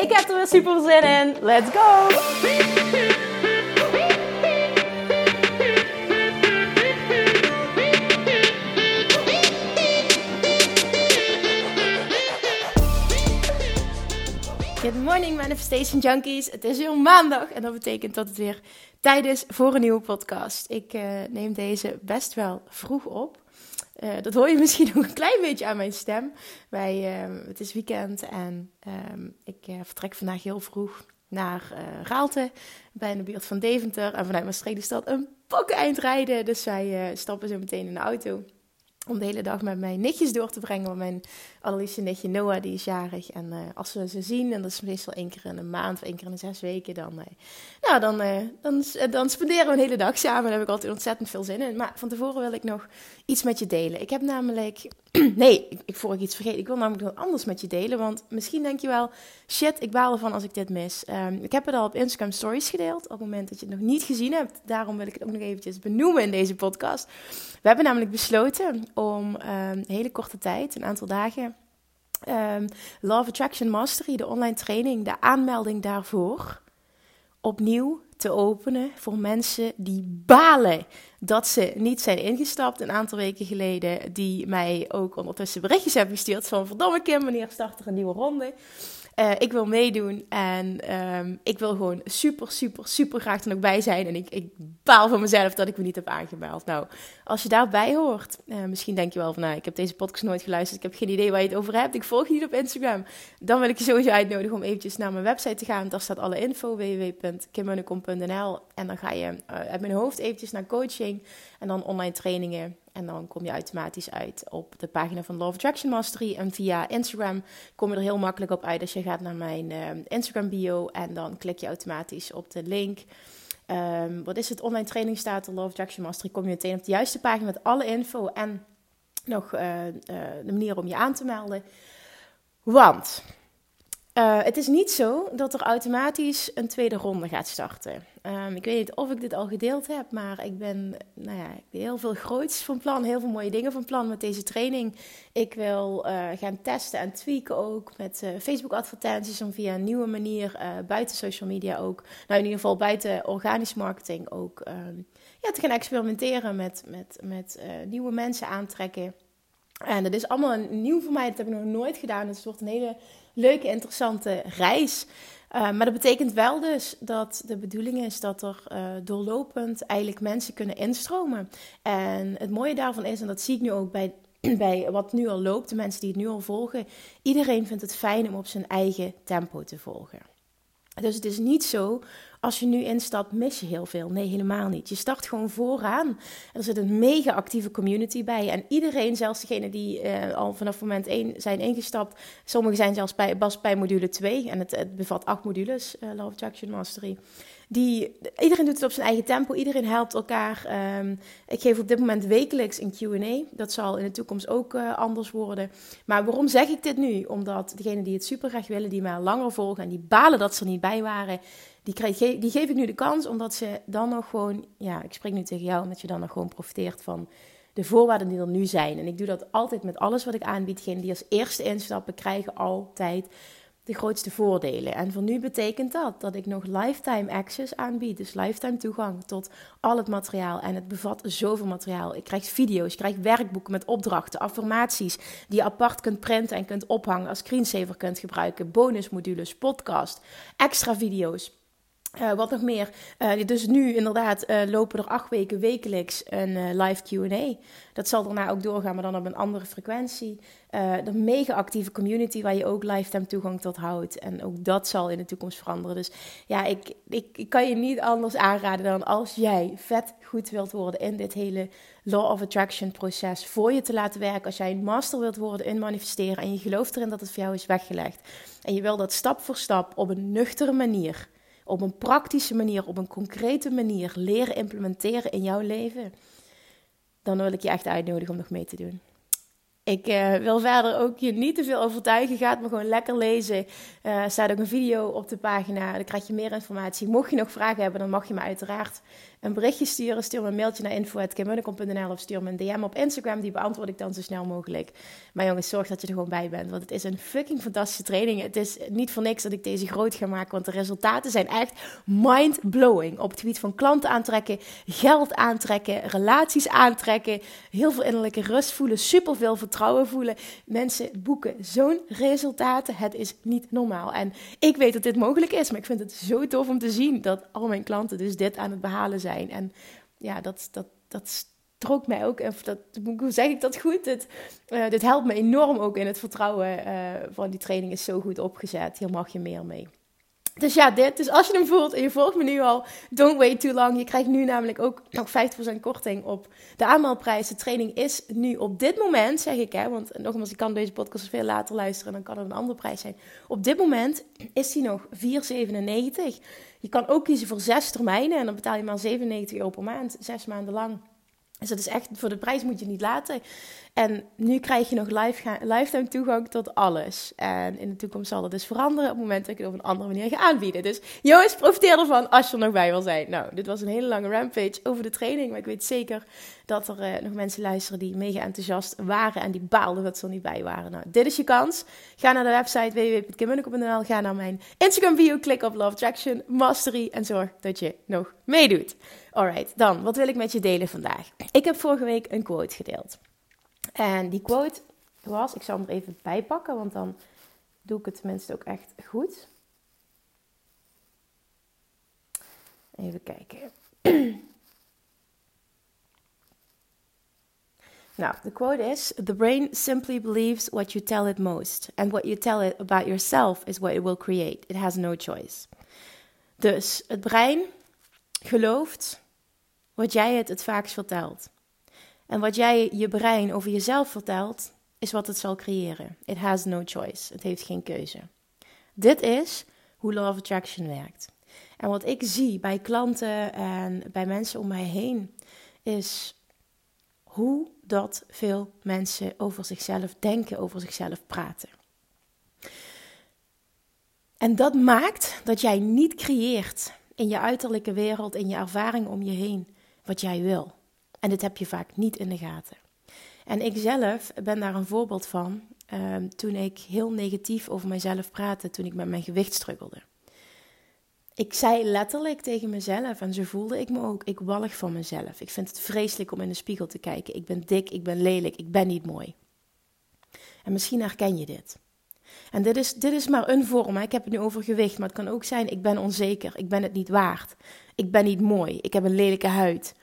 Ik heb er weer super zin in. Let's go! Good morning Manifestation Junkies. Het is weer maandag en dat betekent dat het weer tijd is voor een nieuwe podcast. Ik uh, neem deze best wel vroeg op. Uh, dat hoor je misschien nog een klein beetje aan mijn stem. Wij, uh, het is weekend en ehm, ik uh, vertrek vandaag heel vroeg naar Raalte, bij de buurt van Deventer. En vanuit Maastricht is dat een pokken eind rijden. Dus wij stappen zo meteen in de auto om de hele dag met mijn nichtjes door te brengen. Want mijn allerliefste nichtje Noah, die is jarig. En uh, als we ze zien, en dat is meestal één keer in een maand of één keer in de zes weken, dan, uh, nou, dan, uh, dan, spenderen we een hele dag samen. Daar heb ik altijd ontzettend veel zin in. Maar van tevoren wil ik nog iets met je delen. Ik heb namelijk, nee, ik, voor ik iets vergeet. Ik wil namelijk nog anders met je delen. Want misschien denk je wel, shit, ik baal ervan als ik dit mis. Um, ik heb het al op Instagram Stories gedeeld. Op het moment dat je het nog niet gezien hebt. Daarom wil ik het ook nog eventjes benoemen in deze podcast. We hebben namelijk besloten om um, een hele korte tijd, een aantal dagen um, Love Attraction Mastery, de online training, de aanmelding daarvoor opnieuw te openen voor mensen die balen dat ze niet zijn ingestapt. Een aantal weken geleden, die mij ook ondertussen berichtjes hebben gestuurd van verdomme Kim, wanneer start er een nieuwe ronde? Uh, ik wil meedoen en um, ik wil gewoon super, super, super graag er ook bij zijn. En ik, ik baal van mezelf dat ik me niet heb aangemeld. Nou, als je daarbij hoort, uh, misschien denk je wel van, nou, ik heb deze podcast nooit geluisterd. Ik heb geen idee waar je het over hebt. Ik volg je niet op Instagram. Dan wil ik je sowieso uitnodigen om eventjes naar mijn website te gaan. Daar staat alle info, www.kimmunnekom.nl. En dan ga je uh, uit mijn hoofd eventjes naar coaching en dan online trainingen. En dan kom je automatisch uit op de pagina van Love Attraction Mastery. En via Instagram kom je er heel makkelijk op uit. als je gaat naar mijn uh, Instagram bio en dan klik je automatisch op de link. Um, wat is het? Online training staat Love Attraction Mastery. Kom je meteen op de juiste pagina met alle info en nog uh, uh, de manier om je aan te melden. Want het is niet zo dat er automatisch een tweede ronde gaat starten. Um, ik weet niet of ik dit al gedeeld heb, maar ik ben, nou ja, heel veel groots van plan, heel veel mooie dingen van plan met deze training. Ik wil uh, gaan testen en tweaken ook met uh, Facebook-advertenties om via een nieuwe manier buiten social media ook, nou in ieder geval buiten organische marketing ook, um, ja, te gaan experimenteren met, met, met nieuwe mensen aantrekken. En dat is allemaal nieuw voor mij, dat heb ik nog nooit gedaan. Dus het wordt een hele leuke, interessante reis. Uh, maar dat betekent wel dus dat de bedoeling is dat er uh, doorlopend eigenlijk mensen kunnen instromen. En het mooie daarvan is, en dat zie ik nu ook bij, bij wat nu al loopt, de mensen die het nu al volgen, iedereen vindt het fijn om op zijn eigen tempo te volgen. Dus het is niet zo als je nu instapt, mis je heel veel. Nee, helemaal niet. Je start gewoon vooraan. Er zit een mega actieve community bij. En iedereen, zelfs degenen die uh, al vanaf moment 1 zijn ingestapt. Sommigen zijn zelfs bij, pas bij module 2. En het, bevat acht modules, uh, Love Attraction Mastery. Die, iedereen doet het op zijn eigen tempo. Iedereen helpt elkaar. Um, ik geef op dit moment wekelijks een Q&A. Dat zal in de toekomst ook uh, anders worden. Maar waarom zeg ik dit nu? Omdat degenen die het super graag willen, die mij langer volgen... en die balen dat ze er niet bij waren die, krijg, die geef ik nu de kans, omdat ze dan nog gewoon, ja, ik spreek nu tegen jou, omdat je dan nog gewoon profiteert van de voorwaarden die er nu zijn. En ik doe dat altijd met alles wat ik aanbied. Degenen die als eerste instappen, krijgen altijd de grootste voordelen. En voor nu betekent dat dat ik nog lifetime access aanbied. Dus lifetime toegang tot al het materiaal. En het bevat zoveel materiaal. Ik krijg video's, ik krijg werkboeken met opdrachten, affirmaties die je apart kunt printen en kunt ophangen als screensaver kunt gebruiken. Bonusmodules, podcast, extra video's Uh, wat nog meer? Uh, dus nu inderdaad uh, lopen er acht weken wekelijks een live QA. Dat zal daarna ook doorgaan, maar dan op een andere frequentie. de mega actieve community waar je ook lifetime toegang tot houdt. En ook dat zal in de toekomst veranderen. Dus ja, ik, ik, ik kan je niet anders aanraden dan als jij vet goed wilt worden in dit hele Law of Attraction proces. Voor je te laten werken. Als jij een master wilt worden in manifesteren en je gelooft erin dat het voor jou is weggelegd. En je wil dat stap voor stap op een nuchtere manier op een praktische manier, op een concrete manier leren implementeren in jouw leven, dan wil ik je echt uitnodigen om nog mee te doen. Ik uh, wil verder ook je niet te veel overtuigen. Ga het maar gewoon lekker lezen. Uh, staat ook een video op de pagina. Dan krijg je meer informatie. Mocht je nog vragen hebben, dan mag je me uiteraard een berichtje sturen. Stuur me een mailtje naar info.kimmunnekom.nl of stuur me een DM op Instagram. Die beantwoord ik dan zo snel mogelijk. Maar jongens, zorg dat je er gewoon bij bent. Want het is een fucking fantastische training. Het is niet voor niks dat ik deze groot ga maken. Want de resultaten zijn echt mind-blowing. Op het gebied van klanten aantrekken, geld aantrekken, relaties aantrekken. Heel veel innerlijke rust voelen. Superveel vertrouwen voelen. Mensen boeken zo'n resultaten. Het is niet normaal. En ik weet dat dit mogelijk is. Maar ik vind het zo tof om te zien dat al mijn klanten dus dit aan het behalen zijn En ja, dat, dat, dat trok mij ook, of dat, hoe zeg ik dat goed? Het, uh, dit helpt me enorm ook in het vertrouwen uh, van die training is zo goed opgezet. Hier mag je meer mee. Dus ja, dit. Dus als je hem voelt en je volgt me nu al, don't wait too long. Je krijgt nu namelijk ook nog 50% korting op de aanmeldprijs. De training is nu op dit moment, zeg ik hè, want nogmaals, ik kan deze podcast veel later luisteren en dan kan het een andere prijs zijn. Op dit moment is die nog 4,97. Je kan ook kiezen voor zes termijnen en dan betaal je maar 97 euro per maand, zes maanden lang. Dus dat is echt, voor de prijs moet je niet laten. En nu krijg je nog lifetime toegang tot alles. En in de toekomst zal dat dus veranderen op het moment dat ik het op een andere manier ga aanbieden. Dus jongens, profiteer ervan als je er nog bij wil zijn. Nou, dit was een hele lange rampage over de training. Maar ik weet zeker dat er uh, nog mensen luisteren die mega enthousiast waren en die baalden dat ze er niet bij waren. Nou, dit is je kans. Ga naar de website www.kimmunnekom.nl. Ga naar mijn Instagram video, klik op Love Traction Mastery en zorg dat je nog meedoet. Alright, dan, wat wil ik met je delen vandaag? Ik heb vorige week een quote gedeeld. En die quote was, ik zal hem er even bij pakken, want dan doe ik het tenminste ook echt goed. Even kijken. nou, de quote is: The brain simply believes what you tell it most. And what you tell it about yourself is what it will create. It has no choice. Dus het brein gelooft wat jij het het vaakst vertelt. En wat jij je brein over jezelf vertelt, is wat het zal creëren. It has no choice. Het heeft geen keuze. Dit is hoe Law of Attraction werkt. En wat ik zie bij klanten en bij mensen om mij heen, is hoe dat veel mensen over zichzelf denken, over zichzelf praten. En dat maakt dat jij niet creëert in je uiterlijke wereld, in je ervaring om je heen, wat jij wil. En dit heb je vaak niet in de gaten. En ik zelf ben daar een voorbeeld van ehm, toen ik heel negatief over mezelf praatte, toen ik met mijn gewicht struggelde. Ik zei letterlijk tegen mezelf, en zo voelde ik me ook, ik wallig van mezelf. Ik vind het vreselijk om in de spiegel te kijken. Ik ben dik, ik ben lelijk, ik ben niet mooi. En misschien herken je dit. En dit is, dit is maar een vorm. Ik heb het nu over gewicht, maar het kan ook zijn: ik ben onzeker, ik ben het niet waard, ik ben niet mooi, ik heb een lelijke huid,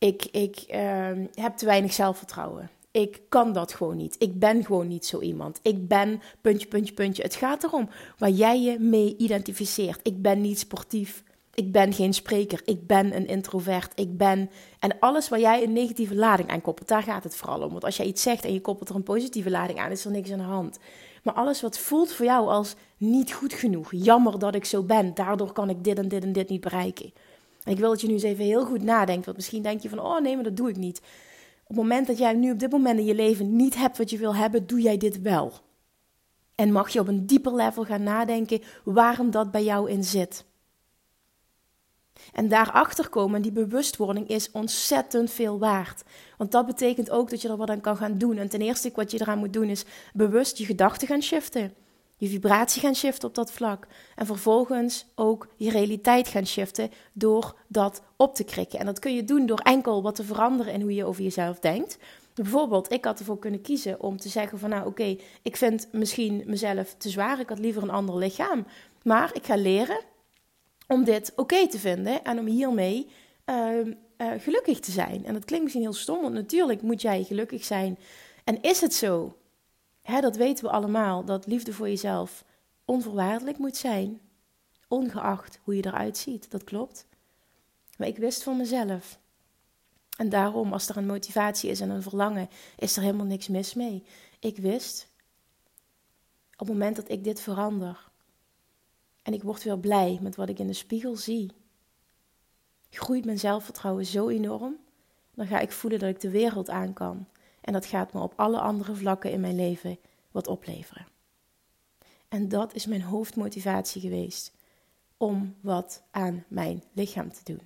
ik, ik uh, heb te weinig zelfvertrouwen. Ik kan dat gewoon niet. Ik ben gewoon niet zo iemand. Ik ben puntje, puntje, puntje. Het gaat erom waar jij je mee identificeert. Ik ben niet sportief. Ik ben geen spreker. Ik ben een introvert. Ik ben. En alles waar jij een negatieve lading aan koppelt, daar gaat het vooral om. Want als jij iets zegt en je koppelt er een positieve lading aan, is er niks aan de hand. Maar alles wat voelt voor jou als niet goed genoeg, jammer dat ik zo ben, daardoor kan ik dit en dit en dit niet bereiken. En ik wil dat je nu eens even heel goed nadenkt. Want misschien denk je van, oh nee, maar dat doe ik niet. Op het moment dat jij nu op dit moment in je leven niet hebt wat je wil hebben, doe jij dit wel. En mag je op een dieper level gaan nadenken waarom dat bij jou in zit. En daarachter komen, die bewustwording is ontzettend veel waard. Want dat betekent ook dat je er wat aan kan gaan doen. En ten eerste wat je eraan moet doen is bewust je gedachten gaan shiften je vibratie gaan shiften op dat vlak. En vervolgens ook je realiteit gaan shiften door dat op te krikken. En dat kun je doen door enkel wat te veranderen in hoe je over jezelf denkt. Bijvoorbeeld, ik had ervoor kunnen kiezen om te zeggen van nou oké, ik vind misschien mezelf te zwaar, ik had liever een ander lichaam. Maar ik ga leren om dit oké te vinden en om hiermee ehm, eh, gelukkig te zijn. En dat klinkt misschien heel stom, want natuurlijk moet jij gelukkig zijn. En is het zo? Hè, dat weten we allemaal, dat liefde voor jezelf onvoorwaardelijk moet zijn, ongeacht hoe je eruit ziet. Dat klopt. Maar ik wist van mezelf. En daarom, als er een motivatie is en een verlangen, is er helemaal niks mis mee. Ik wist, op het moment dat ik dit verander, en ik word weer blij met wat ik in de spiegel zie, groeit mijn zelfvertrouwen zo enorm. Dan ga ik voelen dat ik de wereld aan kan. En dat gaat me op alle andere vlakken in mijn leven wat opleveren. En dat is mijn hoofdmotivatie geweest om wat aan mijn lichaam te doen.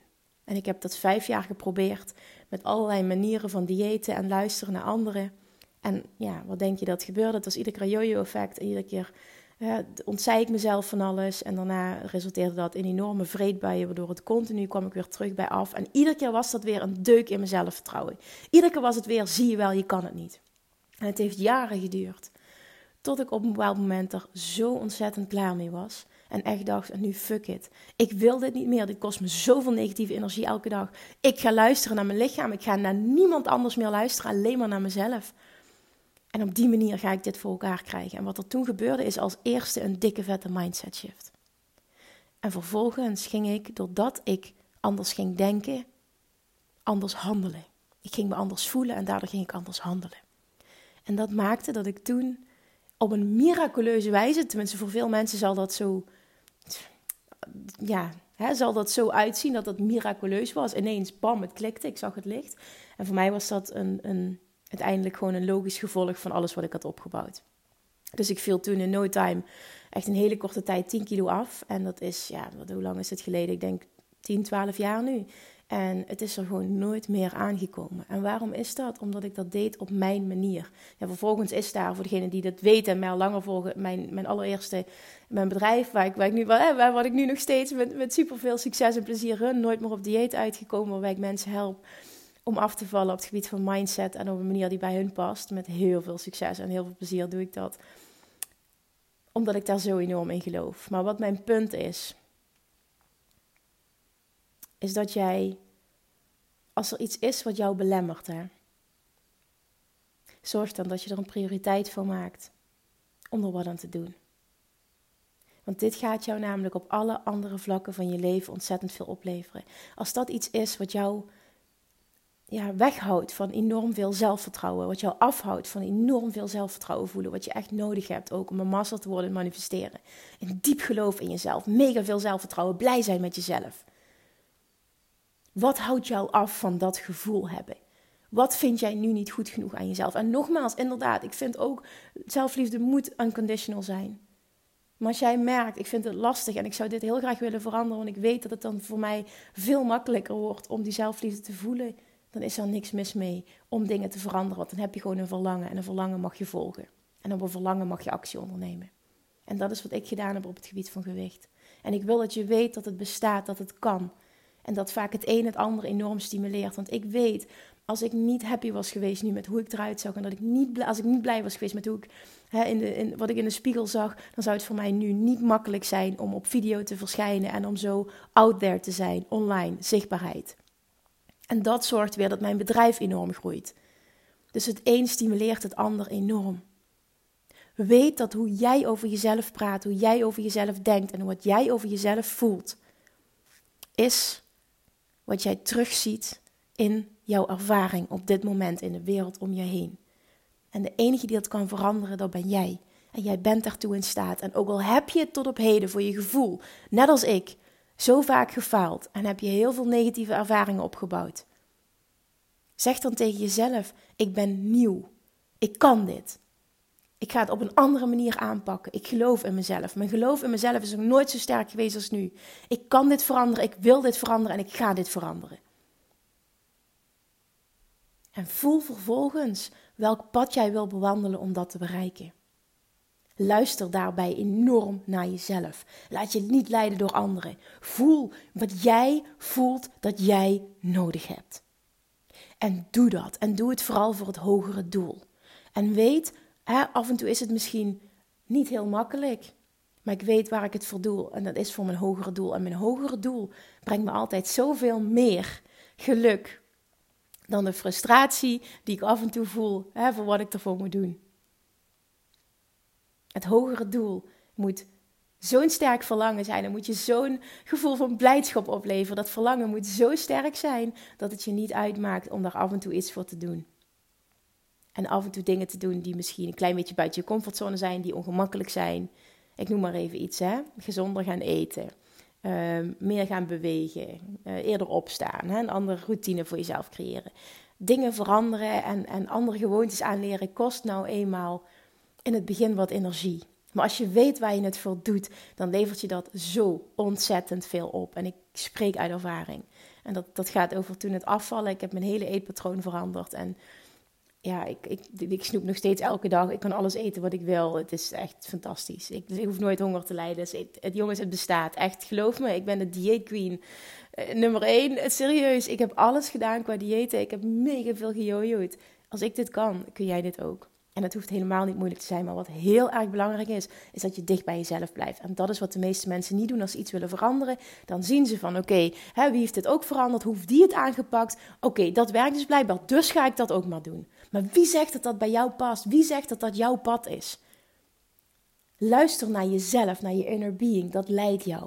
En ik heb dat vijf jaar geprobeerd met allerlei manieren van diëten en luisteren naar anderen. En ja, wat denk je dat gebeurde? Het was iedere keer jojo-effect. En iedere keer uh, ik mezelf van alles. En daarna resulteerde dat in enorme vreedbuien, waardoor het continu kwam ik weer terug bij af. En iedere keer was dat weer een deuk in mijn zelfvertrouwen. Iedere keer was het weer, zie je wel, je kan het niet. En het heeft jaren geduurd. Tot ik op een bepaald moment er zo ontzettend klaar mee was. En echt dacht, en nu fuck it. Ik wil dit niet meer. Dit kost me zoveel negatieve energie elke dag. Ik ga luisteren naar mijn lichaam. Ik ga naar niemand anders meer luisteren, alleen maar naar mezelf. En op die manier ga ik dit voor elkaar krijgen. En wat er toen gebeurde is als eerste een dikke vette mindset shift. En vervolgens ging ik, doordat ik anders ging denken, anders handelen. Ik ging me anders voelen en daardoor ging ik anders handelen. En dat maakte dat ik toen op een miraculeuze wijze, tenminste voor veel mensen zal dat zo, ja, hè, zal dat zo uitzien dat dat miraculeus was. Ineens, bam, het klikte, ik zag het licht. En voor mij was dat een, een uiteindelijk gewoon een logisch gevolg van alles wat ik had opgebouwd. Dus ik viel toen in no time echt een hele korte tijd 10 kilo af. En dat is, ja, wat, hoe lang is het geleden? Ik denk 10, 12 jaar nu. En het is er gewoon nooit meer aangekomen. En waarom is dat? Omdat ik dat deed op mijn manier. Ja, vervolgens is daar, voor degenen die dat weten en mij al langer volgen, mijn, mijn allereerste mijn bedrijf, waar ik, waar ik nu, waar, wat ik nu nog steeds met, met super veel succes en plezier run, nooit meer op dieet uitgekomen, waarbij ik mensen help om af te vallen op het gebied van mindset en op een manier die bij hun past. Met heel veel succes en heel veel plezier doe ik dat. Omdat ik daar zo enorm in geloof. Maar wat mijn punt is, is dat jij, als er iets is wat jou belemmert, hè, zorg dan dat je er een prioriteit voor maakt om er wat aan te doen. Want dit gaat jou namelijk op alle andere vlakken van je leven ontzettend veel opleveren. Als dat iets is wat jou ja, weghoudt van enorm veel zelfvertrouwen. Wat jou afhoudt van enorm veel zelfvertrouwen voelen. Wat je echt nodig hebt ook om een master te worden en manifesteren. Een diep geloof in jezelf. Mega veel zelfvertrouwen. Blij zijn met jezelf. Wat houdt jou af van dat gevoel hebben? Wat vind jij nu niet goed genoeg aan jezelf? En nogmaals, inderdaad, ik vind ook zelfliefde moet unconditional zijn. Maar als jij merkt, ik vind het lastig en ik zou dit heel graag willen veranderen, want ik weet dat het dan voor mij veel makkelijker wordt om die zelfliefde te voelen, dan is er niks mis mee om dingen te veranderen. Want dan heb je gewoon een verlangen en een verlangen mag je volgen. En op een verlangen mag je actie ondernemen. En dat is wat ik gedaan heb op het gebied van gewicht. En ik wil dat je weet dat het bestaat, dat het kan. En dat vaak het een het ander enorm stimuleert. Want ik weet, als ik niet happy was geweest nu met hoe ik eruit zag. En dat ik niet, als ik niet blij was geweest met hoe ik, hè, in de, in, wat ik in de spiegel zag. Dan zou het voor mij nu niet makkelijk zijn om op video te verschijnen. En om zo out there te zijn, online, zichtbaarheid. En dat zorgt weer dat mijn bedrijf enorm groeit. Dus het een stimuleert het ander enorm. Weet dat hoe jij over jezelf praat, hoe jij over jezelf denkt en wat jij over jezelf voelt, is wat jij terugziet in jouw ervaring op dit moment in de wereld om je heen. En de enige die dat kan veranderen, dat ben jij. En jij bent daartoe in staat. En ook al heb je het tot op heden voor je gevoel, net als ik, zo vaak gefaald en heb je heel veel negatieve ervaringen opgebouwd. Zeg dan tegen jezelf: Ik ben nieuw. Ik kan dit. Ik ga het op een andere manier aanpakken. Ik geloof in mezelf. Mijn geloof in mezelf is nog nooit zo sterk geweest als nu. Ik kan dit veranderen. Ik wil dit veranderen en ik ga dit veranderen. En voel vervolgens welk pad jij wil bewandelen om dat te bereiken. Luister daarbij enorm naar jezelf. Laat je niet leiden door anderen. Voel wat jij voelt dat jij nodig hebt. En doe dat. En doe het vooral voor het hogere doel. En weet, hè, af en toe is het misschien niet heel makkelijk. Maar ik weet waar ik het voor doe. En dat is voor mijn hogere doel. En mijn hogere doel brengt me altijd zoveel meer geluk dan de frustratie die ik af en toe voel hè, voor wat ik ervoor moet doen. Het hogere doel moet zo'n sterk verlangen zijn. Dan moet je zo'n gevoel van blijdschap opleveren. Dat verlangen moet zo sterk zijn dat het je niet uitmaakt om daar af en toe iets voor te doen. En af en toe dingen te doen die misschien een klein beetje buiten je comfortzone zijn, die ongemakkelijk zijn. Ik noem maar even iets, hè. Gezonder gaan eten. Ehm, meer gaan bewegen. Uh, eerder opstaan. Hè? Een andere routine voor jezelf creëren. Dingen veranderen en, en andere gewoontes aanleren kost nou eenmaal in het begin wat energie. Maar als je weet waar je het voor doet, dan levert je dat zo ontzettend veel op. En ik spreek uit ervaring. En dat, dat gaat over toen het afvallen. Ik heb mijn hele eetpatroon veranderd. En ja, ik, ik, ik snoep nog steeds elke dag. Ik kan alles eten wat ik wil. Het is echt fantastisch. Ik, dus ik hoef nooit honger te lijden. Dus het, jongens, het bestaat. Echt, geloof me, ik ben de dieet queen. Uh, nummer één, serieus. Ik heb alles gedaan qua diëten. Ik heb mega veel gejojoed. Als ik dit kan, kun jij dit ook. En het hoeft helemaal niet moeilijk te zijn. Maar wat heel erg belangrijk is, is dat je dicht bij jezelf blijft. En dat is wat de meeste mensen niet doen als ze iets willen veranderen. Dan zien ze van, oké, wie heeft dit ook veranderd? Hoe heeft die het aangepakt? Oké, dat werkt dus blijkbaar. Dus ga ik dat ook maar doen. Maar wie zegt dat dat bij jou past? Wie zegt dat dat jouw pad is? Luister naar jezelf, naar je inner being. Dat leidt jou.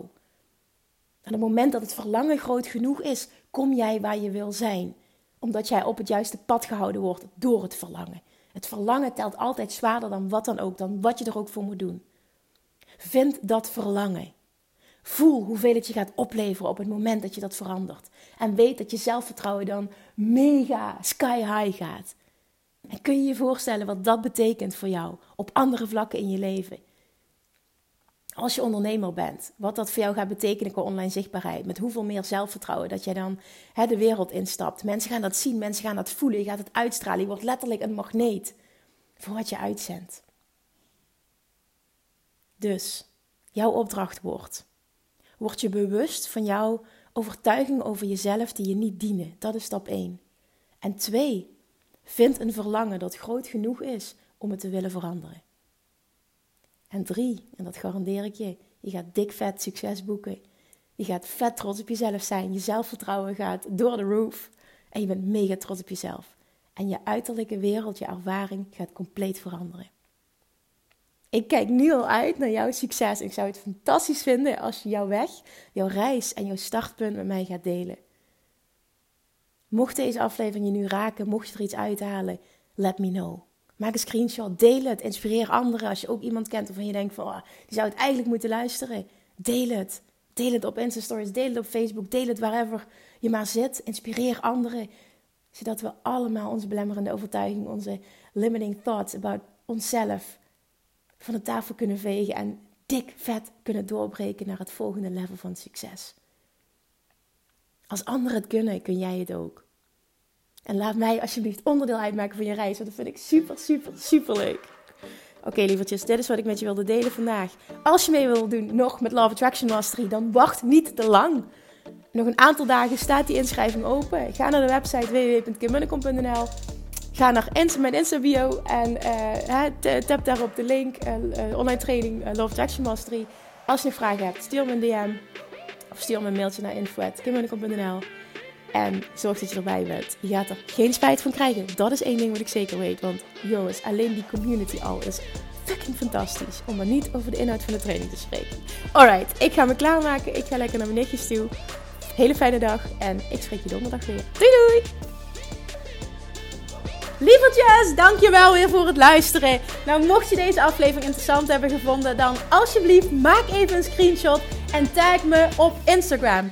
En op het moment dat het verlangen groot genoeg is, kom jij waar je wil zijn. Omdat jij op het juiste pad gehouden wordt door het verlangen. Het verlangen telt altijd zwaarder dan wat dan ook, dan wat je er ook voor moet doen. Vind dat verlangen. Voel hoeveel het je gaat opleveren op het moment dat je dat verandert. En weet dat je zelfvertrouwen dan mega sky high gaat. En kun je je voorstellen wat dat betekent voor jou op andere vlakken in je leven? Als je ondernemer bent, wat dat voor jou gaat betekenen qua online zichtbaarheid. Met hoeveel meer zelfvertrouwen dat jij dan hè, de wereld instapt. Mensen gaan dat zien, mensen gaan dat voelen. Je gaat het uitstralen. Je wordt letterlijk een magneet voor wat je uitzendt. Dus, jouw opdracht wordt. Word je bewust van jouw overtuiging over jezelf die je niet dienen. Dat is stap 1. En 2. Vind een verlangen dat groot genoeg is om het te willen veranderen. En drie, en dat garandeer ik je, je gaat dik vet succes boeken. Je gaat vet trots op jezelf zijn. Je zelfvertrouwen gaat door de roof. En je bent mega trots op jezelf. En je uiterlijke wereld, je ervaring gaat compleet veranderen. Ik kijk nu al uit naar jouw succes. Ik zou het fantastisch vinden als je jouw weg, jouw reis en jouw startpunt met mij gaat delen. Mocht deze aflevering je nu raken, mocht je er iets uithalen, let me know. Maak een screenshot, deel het, inspireer anderen. Als je ook iemand kent waarvan je denkt van, oh, die zou het eigenlijk moeten luisteren. Deel het. Deel het op Insta Stories, deel het op Facebook, deel het wherever je maar zit. Inspireer anderen, zodat we allemaal onze belemmerende overtuiging, onze limiting thoughts about onszelf van de tafel kunnen vegen en dik vet kunnen doorbreken naar het volgende level van succes. Als anderen het kunnen, kun jij het ook. En laat mij alsjeblieft onderdeel uitmaken van je reis, want dat vind ik super, super, super leuk. Oké, okay, lievertjes, dit is wat ik met je wilde delen vandaag. Als je mee wil doen nog met Love Attraction Mastery, dan wacht niet te lang. Nog een aantal dagen staat die inschrijving open. Ga naar de website www.kimmunnekom.nl. Ga naar Insta, mijn Insta bio en uh, tap daar op de link. Uh, online training Love Attraction Mastery. Als je vraag hebt, stuur me een DM. Of stuur me een mailtje naar info.kimmunnekom.nl. En zorg dat je erbij bent. Je gaat er geen spijt van krijgen. Dat is één ding wat ik zeker weet. Want jongens, alleen die community al is fucking fantastisch. Om maar niet over de inhoud van de training te spreken. Alright, ik ga me klaarmaken. Ik ga lekker naar mijn nichtjes toe. Hele fijne dag. En ik spreek je donderdag weer. Doei doei! Lievertjes, dankjewel weer voor het luisteren. Nou, mocht je deze aflevering interessant hebben gevonden, dan alsjeblieft maak even een screenshot en tag me op Instagram.